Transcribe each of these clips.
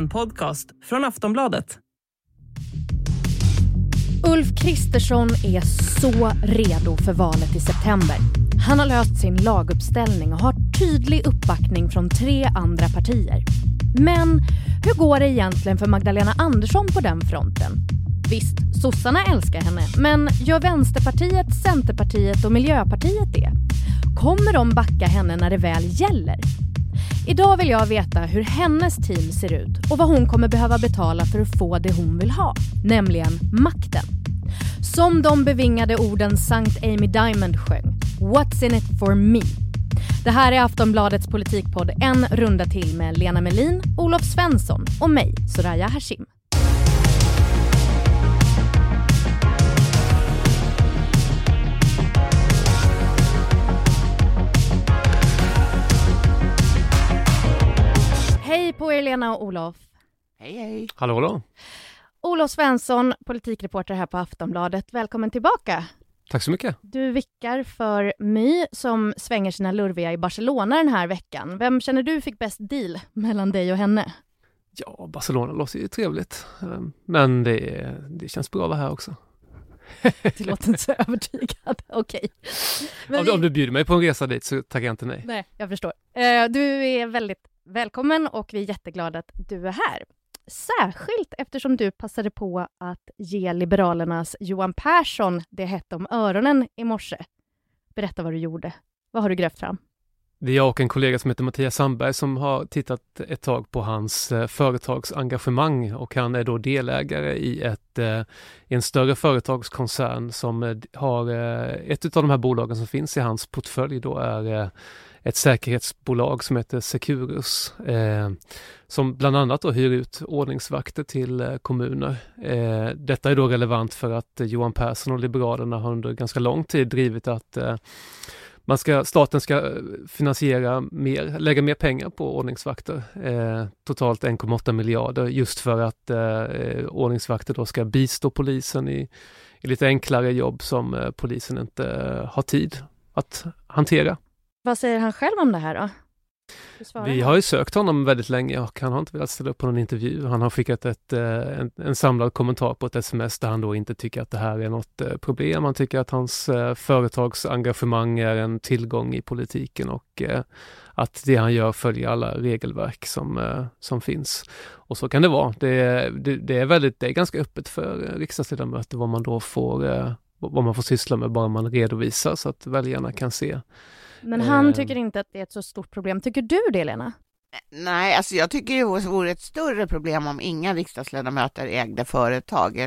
En podcast från Aftonbladet. Ulf Kristersson är så redo för valet i september. Han har löst sin laguppställning och har tydlig uppbackning från tre andra partier. Men hur går det egentligen för Magdalena Andersson på den fronten? Visst, sossarna älskar henne, men gör Vänsterpartiet, Centerpartiet och Miljöpartiet det? Kommer de backa henne när det väl gäller? Idag vill jag veta hur hennes team ser ut och vad hon kommer behöva betala för att få det hon vill ha, nämligen makten. Som de bevingade orden Sankt Amy Diamond sjöng, What's in it for me? Det här är Aftonbladets politikpodd En runda till med Lena Melin, Olof Svensson och mig, Soraya Hashim. Hej på er Lena och Olof. Hej hej. Hallå, hallå. Olof Svensson, politikreporter här på Aftonbladet. Välkommen tillbaka. Tack så mycket. Du vickar för My som svänger sina lurviga i Barcelona den här veckan. Vem känner du fick bäst deal mellan dig och henne? Ja, Barcelona låter ju trevligt. Ehm, Men det, det känns bra att vara här också. Du låter inte så övertygad. Okej. Men Om, vi- om du bjuder mig på en resa dit så tackar jag inte nej. Nej, jag förstår. Eh, Du är väldigt välkommen och vi är jätteglada att du är här. Särskilt eftersom du passade på att ge Liberalernas Johan Persson det hett om öronen i morse. Berätta vad du gjorde. Vad har du grävt fram? Det är jag och en kollega som heter Mattias Sandberg som har tittat ett tag på hans eh, företagsengagemang och han är då delägare i ett, eh, en större företagskoncern som eh, har, ett av de här bolagen som finns i hans portfölj då är ett säkerhetsbolag som heter Securus eh, som bland annat då hyr ut ordningsvakter till eh, kommuner. Eh, detta är då relevant för att eh, Johan Persson och Liberalerna har under ganska lång tid drivit att eh, man ska, staten ska eh, finansiera mer, lägga mer pengar på ordningsvakter. Eh, totalt 1,8 miljarder just för att eh, eh, ordningsvakter då ska bistå polisen i, i lite enklare jobb som eh, polisen inte eh, har tid att hantera. Vad säger han själv om det här då? Vi har ju sökt honom väldigt länge och han har inte velat ställa upp på någon intervju. Han har skickat ett, eh, en, en samlad kommentar på ett sms där han då inte tycker att det här är något eh, problem. Han tycker att hans eh, företagsengagemang är en tillgång i politiken och att det han gör följer alla regelverk som, som finns. Och så kan det vara. Det, det, det är väldigt, det är ganska öppet för riksdagsledamöter vad man då får vad man får syssla med bara man redovisar så att väljarna kan se. Men han Eh. tycker inte att det är ett så stort problem. Tycker du det, Lena? Nej, alltså jag tycker det vore ett större problem om inga riksdagsledamöter ägde företag.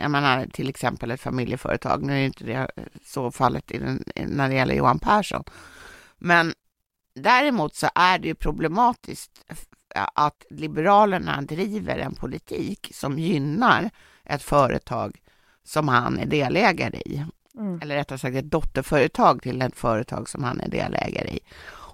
Jag menar till exempel ett familjeföretag. Nu är inte det så fallet den, när det gäller Johan Persson. Men däremot så är det ju problematiskt att Liberalerna driver en politik som gynnar ett företag som han är delägare i. Mm. eller rättare sagt ett dotterföretag till ett företag som han är delägare i.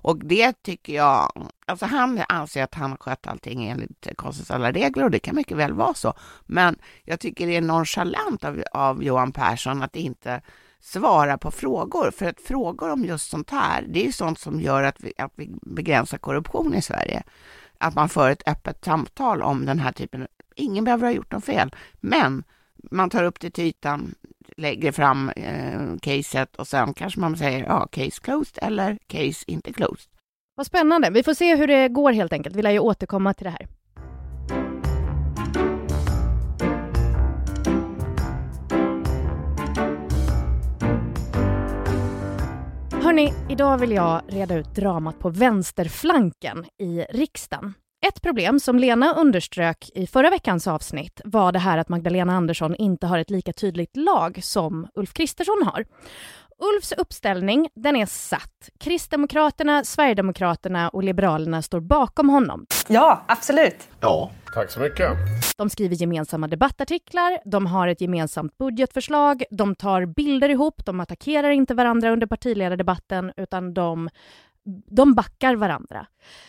Och det tycker jag, alltså han anser att han har skött allting enligt konstens alla regler och det kan mycket väl vara så. Men jag tycker det är nonchalant av, av Johan Persson att inte svara på frågor. För att frågor om just sånt här, det är ju sånt som gör att vi, att vi begränsar korruption i Sverige. Att man för ett öppet samtal om den här typen. Ingen behöver ha gjort något fel, men man tar upp det till ytan, lägger fram eh, caset och sen kanske man säger ja, case closed eller case inte closed. Vad spännande. Vi får se hur det går helt enkelt. Vi lär ju återkomma till det här. Hörni, idag vill jag reda ut dramat på vänsterflanken i riksdagen. Ett problem som Lena underströk i förra veckans avsnitt var det här att Magdalena Andersson inte har ett lika tydligt lag som Ulf Kristersson har. Ulfs uppställning, den är satt. Kristdemokraterna, Sverigedemokraterna och Liberalerna står bakom honom. Ja, absolut. Ja. Tack så mycket. De skriver gemensamma debattartiklar, de har ett gemensamt budgetförslag, de tar bilder ihop, de attackerar inte varandra under partiledardebatten utan de, de backar varandra.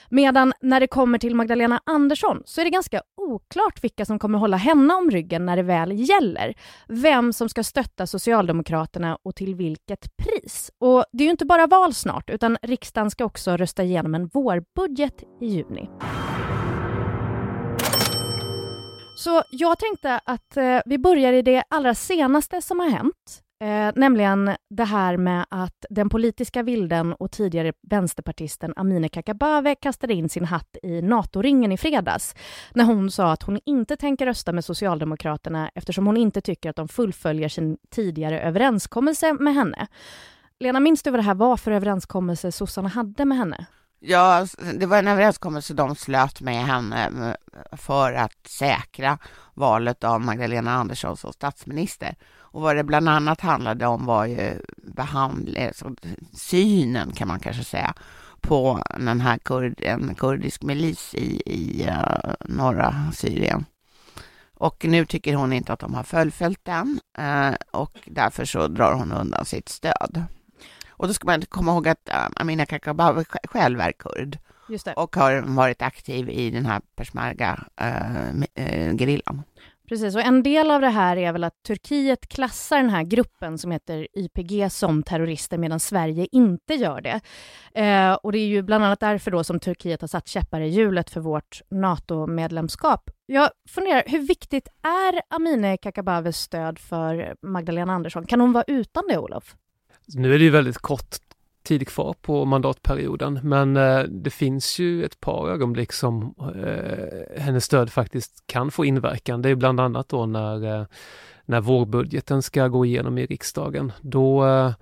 Medan när det kommer till Magdalena Andersson så är det ganska oklart vilka som kommer hålla henne om ryggen när det väl gäller. Vem som ska stötta Socialdemokraterna och till vilket pris. Och det är ju inte bara val snart utan riksdagen ska också rösta igenom en vårbudget i juni. Så jag tänkte att eh, vi börjar i det allra senaste som har hänt. Eh, nämligen det här med att den politiska vilden och tidigare vänsterpartisten Amineh Kakabaveh kastade in sin hatt i NATO-ringen i fredags när hon sa att hon inte tänker rösta med Socialdemokraterna eftersom hon inte tycker att de fullföljer sin tidigare överenskommelse med henne. Lena, minns du vad det här var för överenskommelse sossarna hade med henne? Ja, alltså, det var en överenskommelse de slöt med henne eh, för att säkra valet av Magdalena Andersson som statsminister. Och vad det bland annat handlade om var ju behandling, eh, synen kan man kanske säga, på den här kurd, en kurdisk milis i, i uh, norra Syrien. Och nu tycker hon inte att de har fullföljt den uh, och därför så drar hon undan sitt stöd. Och då ska man komma ihåg att uh, Amineh Kakabaveh själv är kurd och har varit aktiv i den här peshmerga-gerillan. Uh, Precis, och en del av det här är väl att Turkiet klassar den här gruppen som heter YPG som terrorister medan Sverige inte gör det. Eh, och det är ju bland annat därför då som Turkiet har satt käppar i hjulet för vårt NATO-medlemskap. Jag funderar, hur viktigt är Amineh Kakabavehs stöd för Magdalena Andersson? Kan hon vara utan det, Olof? Nu är det ju väldigt kort tid kvar på mandatperioden, men eh, det finns ju ett par ögonblick som eh, hennes stöd faktiskt kan få inverkan. Det är bland annat då när, eh, när vårbudgeten ska gå igenom i riksdagen. Då, eh,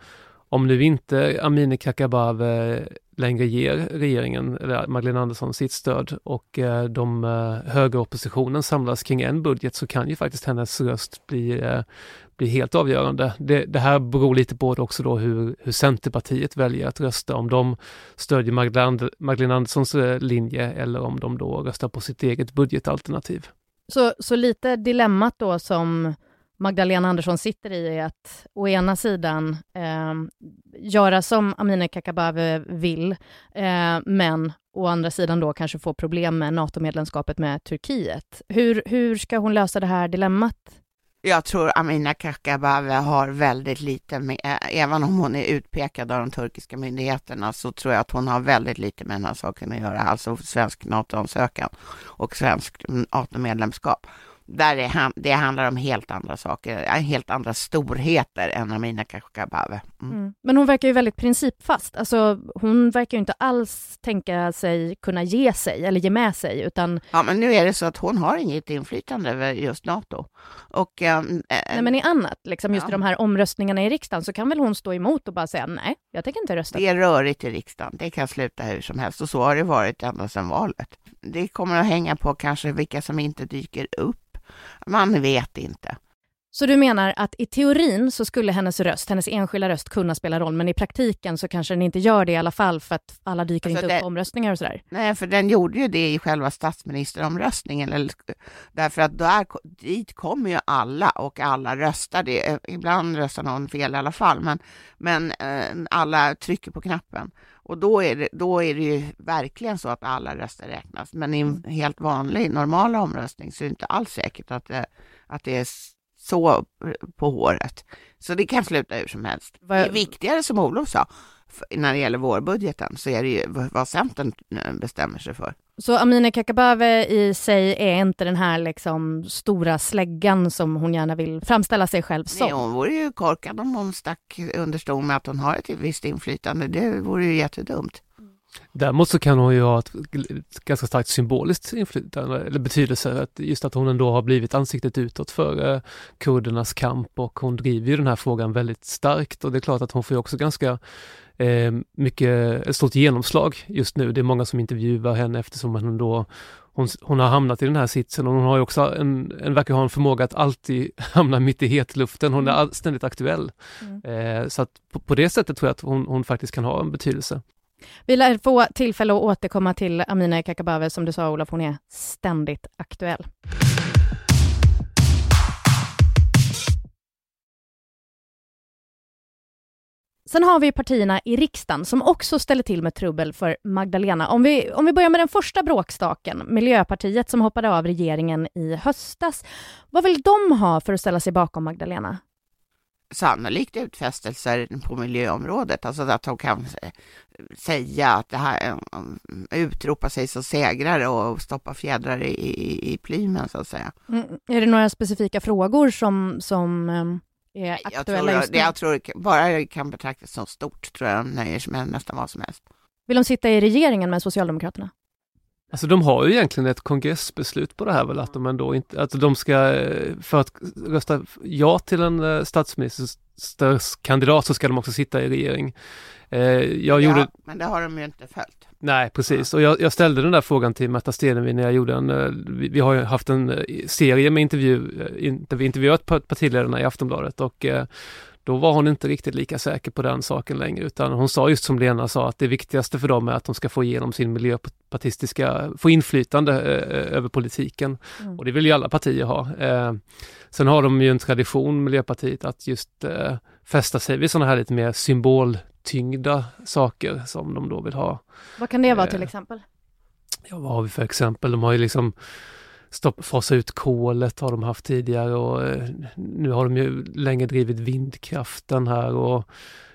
om nu inte Amineh Kakabaveh längre ger regeringen, eller Magdalena Andersson, sitt stöd och eh, de eh, högeroppositionen samlas kring en budget så kan ju faktiskt hennes röst bli, eh, bli helt avgörande. Det, det, här beror lite på också då hur, hur Centerpartiet väljer att rösta, om de stödjer Magdalena, Anderssons linje eller om de då röstar på sitt eget budgetalternativ. Så, så lite dilemmat då som Magdalena Andersson sitter i är att å ena sidan eh, göra som Amineh Kakabaveh vill, eh, men å andra sidan då kanske få problem med NATO-medlemskapet med Turkiet. Hur, hur ska hon lösa det här dilemmat? Jag tror Amina Kakabaveh har väldigt lite med, eh, även om hon är utpekad av de turkiska myndigheterna, så tror jag att hon har väldigt lite med den här saken att göra, alltså svensk NATO-ansökan och svensk mm, NATO-medlemskap där är, det handlar om helt andra saker, eh, helt andra storheter än Amina Kakabaveh. Mm. Mm. Men hon verkar ju väldigt principfast. Alltså, hon verkar ju inte alls tänka sig kunna ge sig eller ge med sig, utan... Ja, men nu är det så att hon har inget inflytande över just Nato. Och, ähm, nej, men i annat, liksom just ja. i de här omröstningarna i riksdagen, så kan väl hon stå emot och bara säga nej, jag tänker inte rösta. Det är rörigt i riksdagen, det kan sluta hur som helst och så har det varit ända sedan valet. Det kommer att hänga på kanske vilka som inte dyker upp man vet inte. Så du menar att i teorin så skulle hennes röst, hennes enskilda röst kunna spela roll, men i praktiken så kanske den inte gör det i alla fall för att alla dyker alltså inte det, upp på omröstningar och sådär? Nej, för den gjorde ju det i själva statsministeromröstningen, eller, därför att där, dit kommer ju alla och alla röstar. Det, ibland röstar någon fel i alla fall, men, men eh, alla trycker på knappen. Och då är, det, då är det ju verkligen så att alla röster räknas. Men i en mm. helt vanlig, normal omröstning så är det inte alls säkert att det, att det är så på håret. Så det kan sluta hur som helst. Det är viktigare, som Olof sa, när det gäller vårbudgeten, så är det ju vad Centern eh, bestämmer sig för. Så Amineh Kakabaveh i sig är inte den här liksom stora släggan som hon gärna vill framställa sig själv som? Nej, hon vore ju korkad om hon stack under stol med att hon har ett visst inflytande. Det vore ju jättedumt. Däremot så kan hon ju ha ett ganska starkt symboliskt inflytande eller betydelse. Att just att hon ändå har blivit ansiktet utåt för eh, kurdernas kamp och hon driver ju den här frågan väldigt starkt och det är klart att hon får ju också ganska eh, mycket, ett stort genomslag just nu. Det är många som intervjuar henne eftersom hon då hon, hon har hamnat i den här sitsen och hon har ju också en, en verkar ha en förmåga att alltid hamna mitt i hetluften. Hon är mm. ständigt aktuell. Mm. Eh, så att på, på, det sättet tror jag att hon, hon faktiskt kan ha en betydelse. Vi lär få tillfälle att återkomma till Amineh Kakabaveh, som du sa Olof, hon är ständigt aktuell. Sen har vi partierna i riksdagen som också ställer till med trubbel för Magdalena. Om vi, om vi börjar med den första bråkstaken, Miljöpartiet som hoppade av regeringen i höstas. Vad vill de ha för att ställa sig bakom Magdalena? Sannolikt utfästelser på miljöområdet, alltså att de kan säga att det här eh, utropa sig som segrare och stoppa fjädrar i, i, i plymen så att säga. Mm. Är det några specifika frågor som, som är aktuella jag just nu? Jag tror bara det kan betraktas som stort, tror jag de nöjer sig med nästan vad som helst. Vill de sitta i regeringen med Socialdemokraterna? Alltså de har ju egentligen ett kongressbeslut på det här väl att de ändå inte, att de ska, för att rösta ja till en eh, statsministerkandidat så ska de också sitta i regering. Eh, jag ja, gjorde... men det har de ju inte följt. Nej, precis. Och jag, jag, ställde den där frågan till Märta Stenevi när jag gjorde en, eh, vi, vi har ju haft en serie med intervju, där vi intervjuat partiledarna i Aftonbladet och då var hon inte riktigt lika säker på den saken längre utan hon sa just som Lena sa att det viktigaste för dem är att de ska få igenom sin miljöpartistiska, få inflytande eh, över politiken. Mm. Och det vill ju alla partier ha. Eh, sen har de ju en tradition, Miljöpartiet, att just eh, fästa sig vid sådana här lite mer symboltyngda saker som de då vill ha. Vad kan det vara till exempel? Ja, vad har vi för exempel? De har ju liksom stopp, fasa ut kolet har de haft tidigare och eh, nu har de ju länge drivit vindkraften här och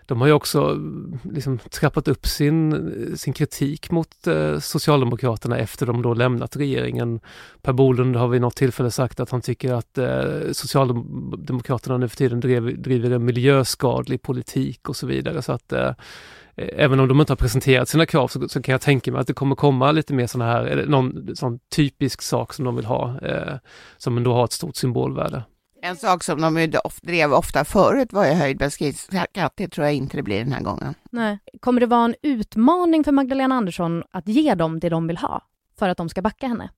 de har ju också mm, liksom trappat upp sin, eh, sin kritik mot eh, Socialdemokraterna efter de då lämnat regeringen. Per Bolund har vid något tillfälle sagt att han tycker att eh, Socialdemokraterna nu för tiden drev, driver en miljöskadlig politik och så vidare. Så att Eh, även om de inte har presenterat sina krav så, så, kan jag tänka mig att det kommer komma lite mer sådana här, eller någon sån typisk sak som de vill ha, eh, som ändå har ett stort symbolvärde. En sak som de drev ofta förut var ju höjd bensinskatt. Det tror jag inte det blir den här gången. Nej. Kommer det vara en utmaning för Magdalena Andersson att ge dem det de vill ha för att de ska backa henne?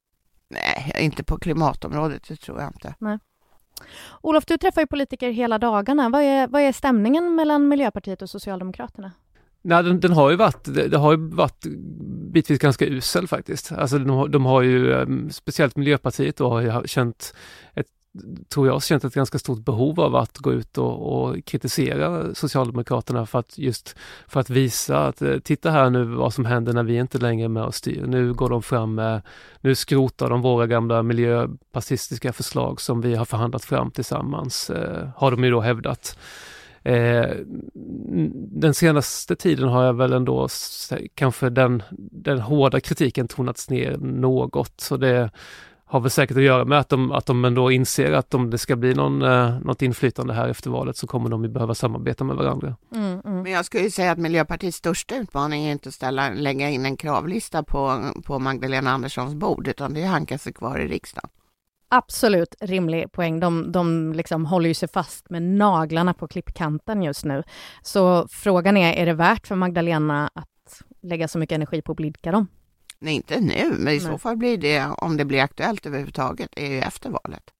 Nej, inte på klimatområdet, det tror jag inte. Nej. Olof, du träffar ju politiker hela dagarna. Vad är, vad är stämningen mellan Miljöpartiet och Socialdemokraterna? Nej, den, den, har ju varit, det, har ju varit bitvis ganska usel faktiskt. Alltså de, de har ju, ehm, speciellt Miljöpartiet då, har ju känt ett tror jag, känt ett ganska stort behov av att gå ut och, och, kritisera Socialdemokraterna för att just för att visa att eh, titta här nu vad som händer när vi inte längre är med och styr. Nu går de fram med, nu skrotar de våra gamla miljöpartistiska förslag som vi har förhandlat fram tillsammans, eh, har de ju då hävdat. Eh, den senaste tiden har jag väl ändå kanske den, den hårda kritiken tonats ner något. Så det har väl säkert att göra med att de, att de ändå inser att om det ska bli någon, eh, något inflytande här efter valet så kommer de ju behöva samarbeta med varandra. Mm, mm. Men jag skulle säga att Miljöpartiets största utmaning är inte att ställa, lägga in en kravlista på, på Magdalena Anderssons bord, utan det är att hanka sig kvar i riksdagen absolut rimlig poäng. De, de liksom håller ju sig fast med naglarna på klippkanten just nu. Så frågan är, är det värt för Magdalena att lägga så mycket energi på att blidka dem? Nej, inte nu, men i Nej. så fall blir det, om det blir aktuellt överhuvudtaget, är ju efter valet.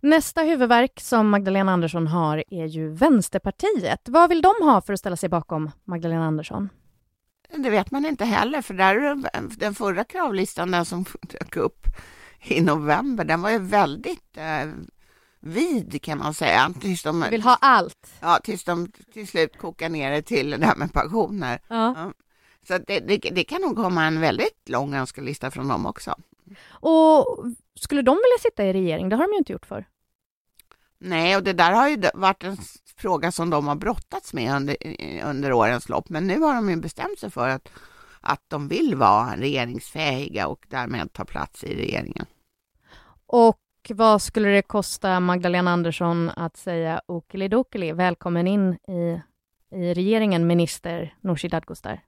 Nästa huvudverk som Magdalena Andersson har är ju Vänsterpartiet. Vad vill de ha för att ställa sig bakom Magdalena Andersson? Det vet man inte heller, för där är den förra kravlistan, den som dök upp i november, den var ju väldigt eh, vid kan man säga. Tills de vill ha allt. Ja, tills de till slut kokar ner det till det här med pensioner. Ja. ja. Så det, det, det, kan nog komma en väldigt lång önskelista från dem också. Och skulle de vilja sitta i regering? Det har de ju inte gjort för. Nej, och det där har ju varit en fråga som de har brottats med under, under årens lopp. Men nu har de ju bestämt sig för att att de vill vara regeringsfähiga och därmed ta plats i regeringen. Och vad skulle det kosta Magdalena Andersson att säga okelidokeli, välkommen in i, i regeringen, minister Nooshi Dadgostar?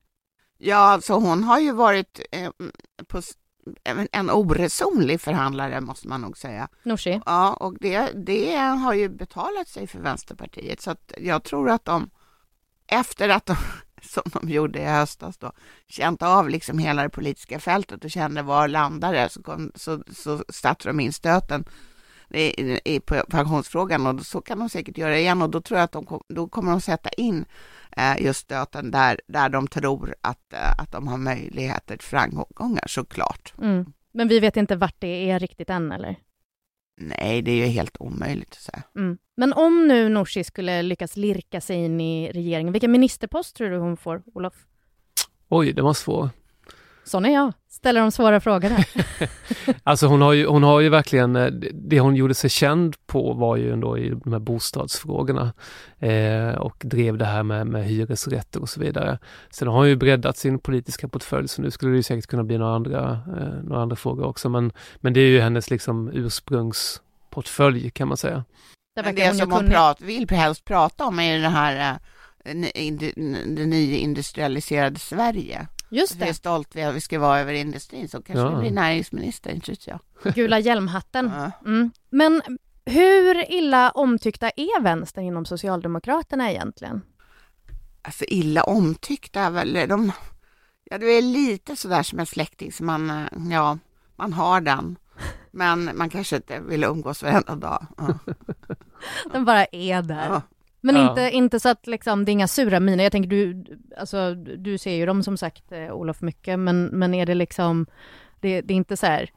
Ja, alltså hon har ju varit eh, på, en oresonlig förhandlare måste man nog säga. Nooshi? Ja, och det, det har ju betalat sig för Vänsterpartiet så att jag tror att de efter att de som de gjorde i höstas då, känt av liksom hela det politiska fältet och kände var landar det, så, kom, så, så satte de in stöten i, i pensionsfrågan och så kan de säkert göra igen och då tror jag att de kom, då kommer de sätta in eh, just stöten där, där de tror att, eh, att de har möjligheter till framgångar såklart. Mm. Men vi vet inte vart det är riktigt än eller? Nej, det är ju helt omöjligt att säga. Mm. Men om nu Nooshi skulle lyckas lirka sig in i regeringen, vilken ministerpost tror du hon får, Olof? Oj, det var svår. Sån är jag, ställer de svåra frågorna. alltså hon har, ju, hon har ju verkligen, eh, det hon gjorde sig känd på var ju ändå i de här bostadsfrågorna eh, och drev det här med, med hyresrätter och så vidare. Sen har hon ju breddat sin politiska portfölj så nu skulle det ju säkert kunna bli några andra, eh, några andra frågor också men, men det är ju hennes liksom ursprungsportfölj kan man säga. Det, det hon som hon prat, vill helst prata om är det här eh, det nyindustrialiserade Sverige. Just det. Hur stolt vi, vi ska vara över industrin så kanske ja. blir näringsminister, inte vet jag. Gula hjälmhatten. Ja. Mm. Men hur illa omtyckta är vänstern inom Socialdemokraterna egentligen? Alltså illa omtyckta är väl de... Ja, det är lite sådär som en släkting som man, eh, ja, man har den. Men man kanske inte vill umgås varenda dag. Ja. Den bara är där. Ja. Men ja. inte, inte så att liksom, det är inga sura miner. Jag tänker du, alltså, du ser ju dem som sagt, eh, Olof, mycket, men, men är det liksom, det, det är inte så här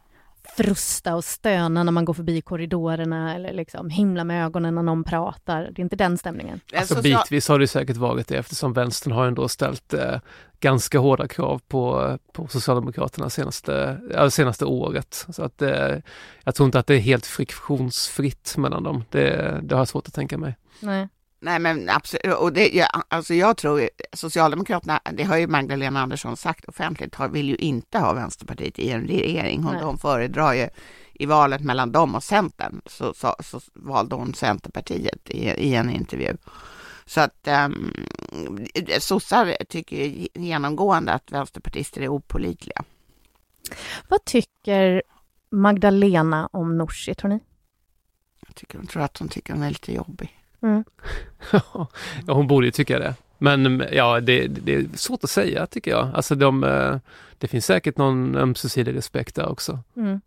frusta och stöna när man går förbi korridorerna eller liksom himla med ögonen när någon pratar. Det är inte den stämningen. Alltså bitvis har det säkert varit det eftersom vänstern har ändå ställt eh, ganska hårda krav på, på Socialdemokraterna senaste, äh, senaste året. Så att eh, jag tror inte att det är helt friktionsfritt mellan dem. Det, det har jag svårt att tänka mig. Nej. Nej men absolut, och det, ja, alltså jag tror Socialdemokraterna, det har ju Magdalena Andersson sagt offentligt, har, vill ju inte ha Vänsterpartiet i en regering. Hon, hon föredrar ju i valet mellan dem och Centern så, så, så valde hon Centerpartiet i, i en intervju. Så att um, sossar tycker genomgående att vänsterpartister är opolitliga. Vad tycker Magdalena om Nooshi, tror ni? Jag tycker hon tror att hon tycker hon är lite jobbig. Mm. ja, hon borde ju tycka det. Men ja, det, det, är svårt att säga tycker jag. Alltså de, eh, det finns säkert någon ömsesidig respekt där också. Mm.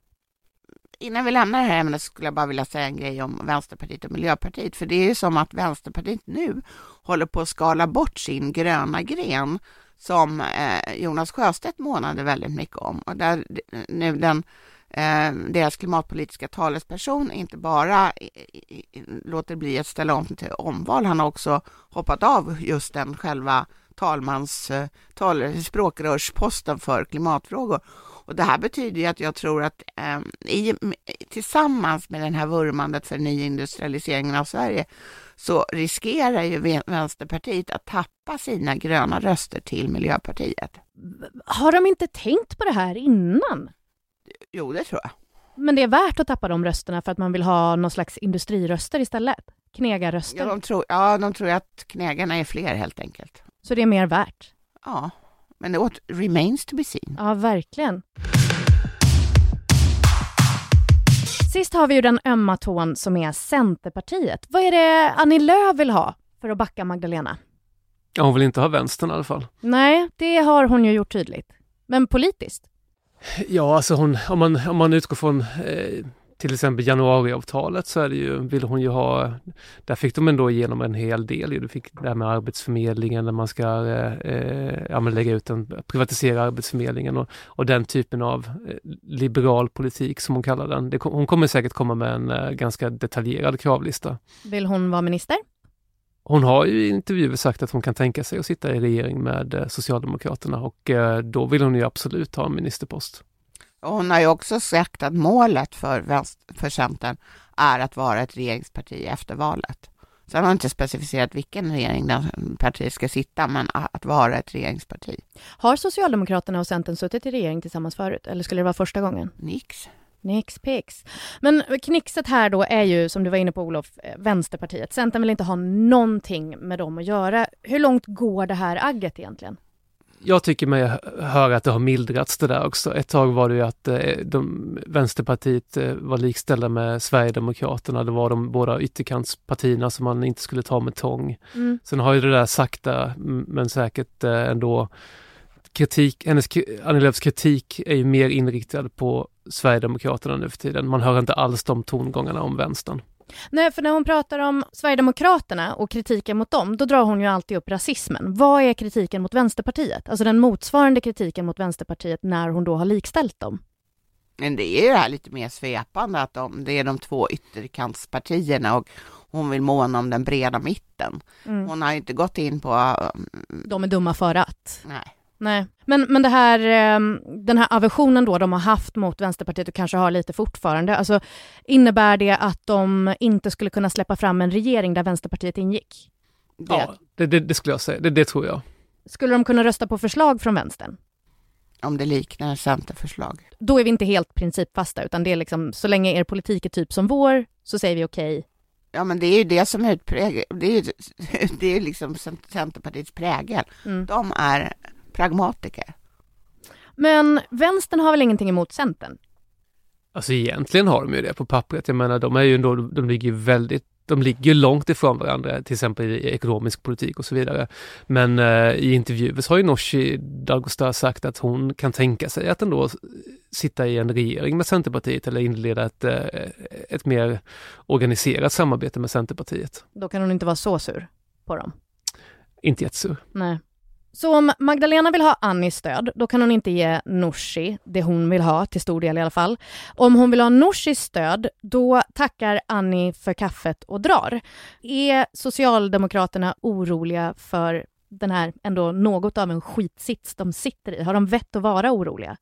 Innan vi lämnar det här ämnet skulle jag bara vilja säga en grej om Vänsterpartiet och Miljöpartiet. För det är ju som att Vänsterpartiet nu håller på att skala bort sin gröna gren som eh, Jonas Sjöstedt månade väldigt mycket om. Och där nu den Eh, deras klimatpolitiska talesperson inte bara låter bli att ställa om till omval, han har också hoppat av just den själva talmans, eh, tal, språkrörsposten för klimatfrågor. Och det här betyder ju att jag tror att eh, i, tillsammans med den här vurmandet för nyindustrialiseringen av Sverige så riskerar ju Vänsterpartiet att tappa sina gröna röster till Miljöpartiet. Har de inte tänkt på det här innan? Jo, det tror jag. Men det är värt att tappa de rösterna för att man vill ha någon slags industriröster istället? Knegarröster? Ja, de tror, ja, de tror att knegarna är fler helt enkelt. Så det är mer värt? Ja, men det remains to be seen. Ja, verkligen. Sist har vi ju den ömma tån som är Centerpartiet. Vad är det Annie Lööf vill ha för att backa Magdalena? Ja, hon vill inte ha vänstern i alla fall. Nej, det har hon ju gjort tydligt. Men politiskt? Ja, alltså hon, om, man, om man utgår från eh, till exempel januariavtalet så är det ju, vill hon ju ha, där fick de ändå igenom en hel del. Du fick det här med Arbetsförmedlingen där man ska eh, eh ja, lägga ut en, privatisera Arbetsförmedlingen och, och den typen av eh, liberal politik som hon kallar den. Det, hon kommer säkert komma med en eh, ganska detaljerad kravlista. Vill hon vara minister? Hon har ju i intervjuer sagt att hon kan tänka sig att sitta i regering med eh, Socialdemokraterna och eh, då vill hon ju absolut ha en ministerpost. Hon har ju också sagt att målet för, för Centern är att vara ett regeringsparti efter valet. Sen har hon inte specificerat vilken regering den partiet ska sitta, men att vara ett regeringsparti. Har Socialdemokraterna och Centern suttit i regering tillsammans förut, eller skulle det vara första gången? Nix. Nix pix. Men knixet här då är ju, som du var inne på Olof, eh, Vänsterpartiet. Centern vill inte ha någonting med dem att göra. Hur långt går det här agget egentligen? Jag tycker mig höra att det har mildrats det där också. Ett tag var det ju att eh, de, Vänsterpartiet eh, var likställda med Sverigedemokraterna. Det var de båda ytterkantspartierna som man inte skulle ta med tång. Mm. Sen har ju det där sakta men säkert ändå kritik, hennes, Annie Lööfs kritik är ju mer inriktad på Sverigedemokraterna nu för tiden. Man hör inte alls de tongångarna om vänstern. Nej, för när hon pratar om Sverigedemokraterna och kritiken mot dem, då drar hon ju alltid upp rasismen. Vad är kritiken mot Vänsterpartiet? Alltså den motsvarande kritiken mot Vänsterpartiet när hon då har likställt dem. Men det är ju det här lite mer svepande att de, det är de två ytterkantspartierna och hon vill måna om den breda mitten. Mm. Hon har inte gått in på... De är dumma för att. Nej. Nej, men, men det här, ehm, den här aversionen då de har haft mot Vänsterpartiet och kanske har lite fortfarande, alltså innebär det att de inte skulle kunna släppa fram en regering där Vänsterpartiet ingick? Det, Ja, det, det, det skulle jag säga. Det, det tror jag. Skulle de kunna rösta på förslag från vänstern? Om det liknar Centerförslag. Då är vi inte helt principfasta, utan det är liksom, så länge er politik är typ som vår, så säger vi okej. Ja, men det är ju det som utpräglar, det är ju det är liksom Centerpartiets prägel. Mm. De är pragmatiker. Men vänstern har väl ingenting emot Centern? Alltså egentligen har de ju det på pappret. Jag menar, de är ju ändå, de ligger ju väldigt de ligger långt ifrån varandra, till exempel i ekonomisk politik och så vidare. Men eh, i intervjuer så har ju Nooshi Dadgostar sagt att hon kan tänka sig att ändå sitta i en regering med Centerpartiet eller inleda ett, eh, ett mer organiserat samarbete med Centerpartiet. Då kan hon inte vara så sur på dem. Inte jättesur. Nej. Så om Magdalena vill ha Annis stöd, då kan hon inte ge Nooshi det hon vill ha, till stor del i alla fall. Om hon vill ha Nooshis stöd, då tackar Annie för kaffet och drar. Är Socialdemokraterna oroliga för den här ändå något av en skitsits de sitter i? Har de vett att vara oroliga?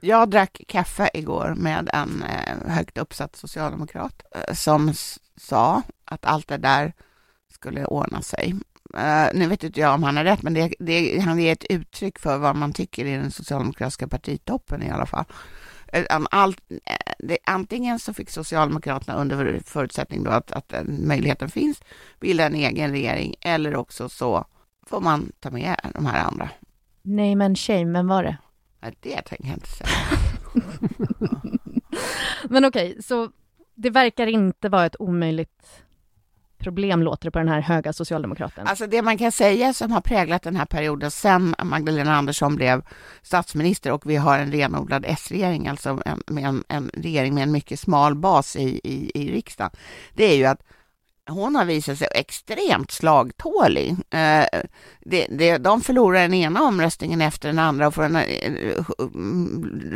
Jag drack kaffe igår med en eh, högt uppsatt socialdemokrat eh, som sa att allt det där skulle ordna sig. Eh, nu vet inte jag om han har rätt, men det, det, han ger ett uttryck för vad man tycker i den socialdemokratiska partitoppen i alla fall. Eh, Allt, eh, det, antingen så fick Socialdemokraterna under förutsättning då att, att möjligheten finns bilda en egen regering eller också så får man ta med de här andra. Nej men shame, vem var det? Det tänker jag inte säga. Men okej, så det verkar inte vara ett omöjligt problem, låter det på den här höga socialdemokraten. Alltså det man kan säga som har präglat den här perioden sen Magdalena Andersson blev statsminister och vi har en renodlad S-regering, alltså en, med en, en regering med en mycket smal bas i, i, i riksdagen, det är ju att hon har visat sig extremt slagtålig. Eh, det, det, de förlorar den ena omröstningen efter den andra och får en, eh, eh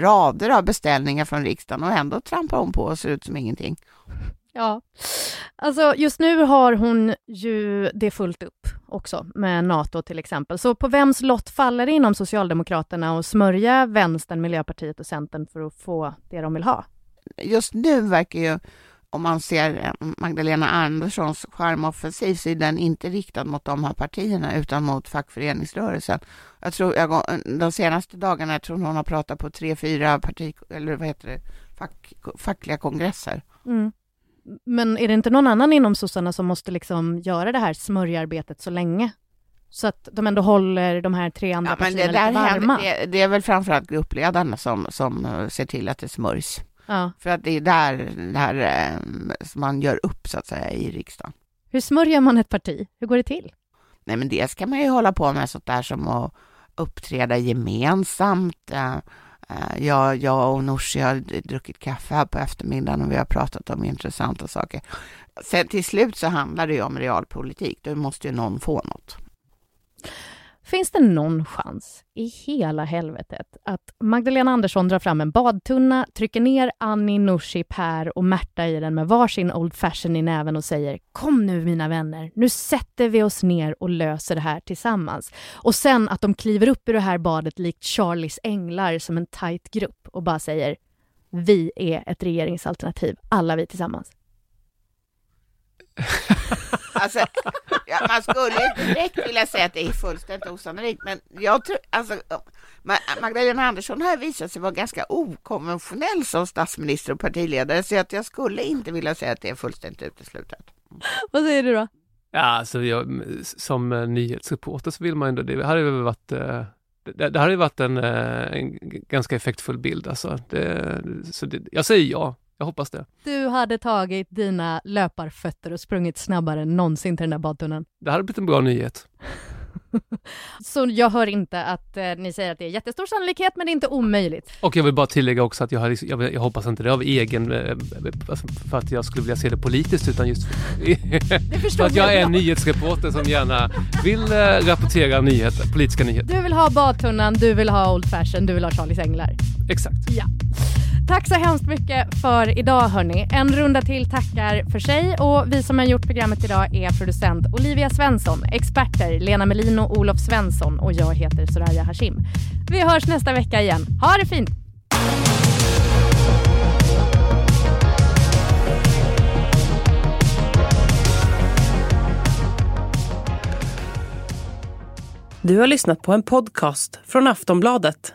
rader av beställningar från riksdagen och ändå trampar hon på och ser ut som ingenting. Ja, alltså just nu har hon ju det fullt upp också med NATO till exempel. Så på vems lott faller det inom Socialdemokraterna att smörja Vänstern, Miljöpartiet och Centern för att få det de vill ha? just nu verkar ju, om man ser eh, Magdalena Anderssons charmoffensiv, så är den inte riktad mot de här partierna utan mot fackföreningsrörelsen. Jag tror, jag, går- de senaste dagarna, jag tror hon har pratat på tre, fyra parti, eller vad heter det, fack, fackliga kongresser. Mm. Men är det inte någon annan inom sossarna som måste liksom göra det här smörjarbetet så länge? Så att de ändå håller de här tre andra Ja, partierna lite varma? händer, det, det är väl framförallt gruppledarna som, som eh, ser till att det smörjs. Ja. För att det är där, där eh, man gör upp, så att säga, i riksdagen. Hur smörjer man ett parti? Hur går det till? Nej, men det ska man ju hålla på med sånt där som att uppträda gemensamt. Eh, jag, jag och Nooshi har druckit kaffe här på eftermiddagen och vi har pratat om intressanta saker. Sen till slut så handlar det ju om realpolitik. Då måste ju någon få något. Finns det någon chans i hela helvetet att Magdalena Andersson drar fram en badtunna, trycker ner Annie, Nooshi, Per och Märta i den med varsin Old Fashion i näven och säger Kom nu mina vänner, nu sätter vi oss ner och löser det här tillsammans. Och sen att de kliver upp ur det här badet likt Charlies änglar som en tight grupp och bara säger Vi är ett regeringsalternativ, alla vi tillsammans. Alltså, ja, man skulle inte direkt vilja säga att det är fullständigt osannolikt, men jag tror, alltså, Ma- Magdalena Andersson har visat sig vara ganska okonventionell som statsminister och partiledare, så att jag skulle inte vilja säga att det är fullständigt uteslutet. Vad säger du då? Ja, alltså jag, som eh, nyhetsreporter så vill man ändå, det hade väl varit eh, det, det hade ju varit en, eh, en ganska effektfull bild alltså. Det, så det, jag säger ja, jag hoppas det. Du hade tagit dina löparfötter och sprungit snabbare än någonsin till den där badtunnan. Det hade blivit en bra nyhet. Så jag hör inte att eh, ni säger att det är jättestor sannolikhet, men det är inte omöjligt. Och jag vill bara tillägga också att jag, har, liksom- jag, jag hoppas inte det av egen, eh, för att jag skulle vilja se det politiskt utan just för förstår att jag är en nyhetsreporter som gärna vill eh, rapportera nyheter, politiska nyheter. Du vill ha badtunnan, du vill ha Old Fashion, du vill ha Charlies Änglar. Exakt. Ja. Tack så hemskt mycket för idag hörni. En runda till tackar för sig och vi som har gjort programmet idag är producent Olivia Svensson, experter Lena Melino, Olof Svensson och jag heter Soraya Hashim. Vi hörs nästa vecka igen. Ha det fint! Du har lyssnat på en podcast från Aftonbladet.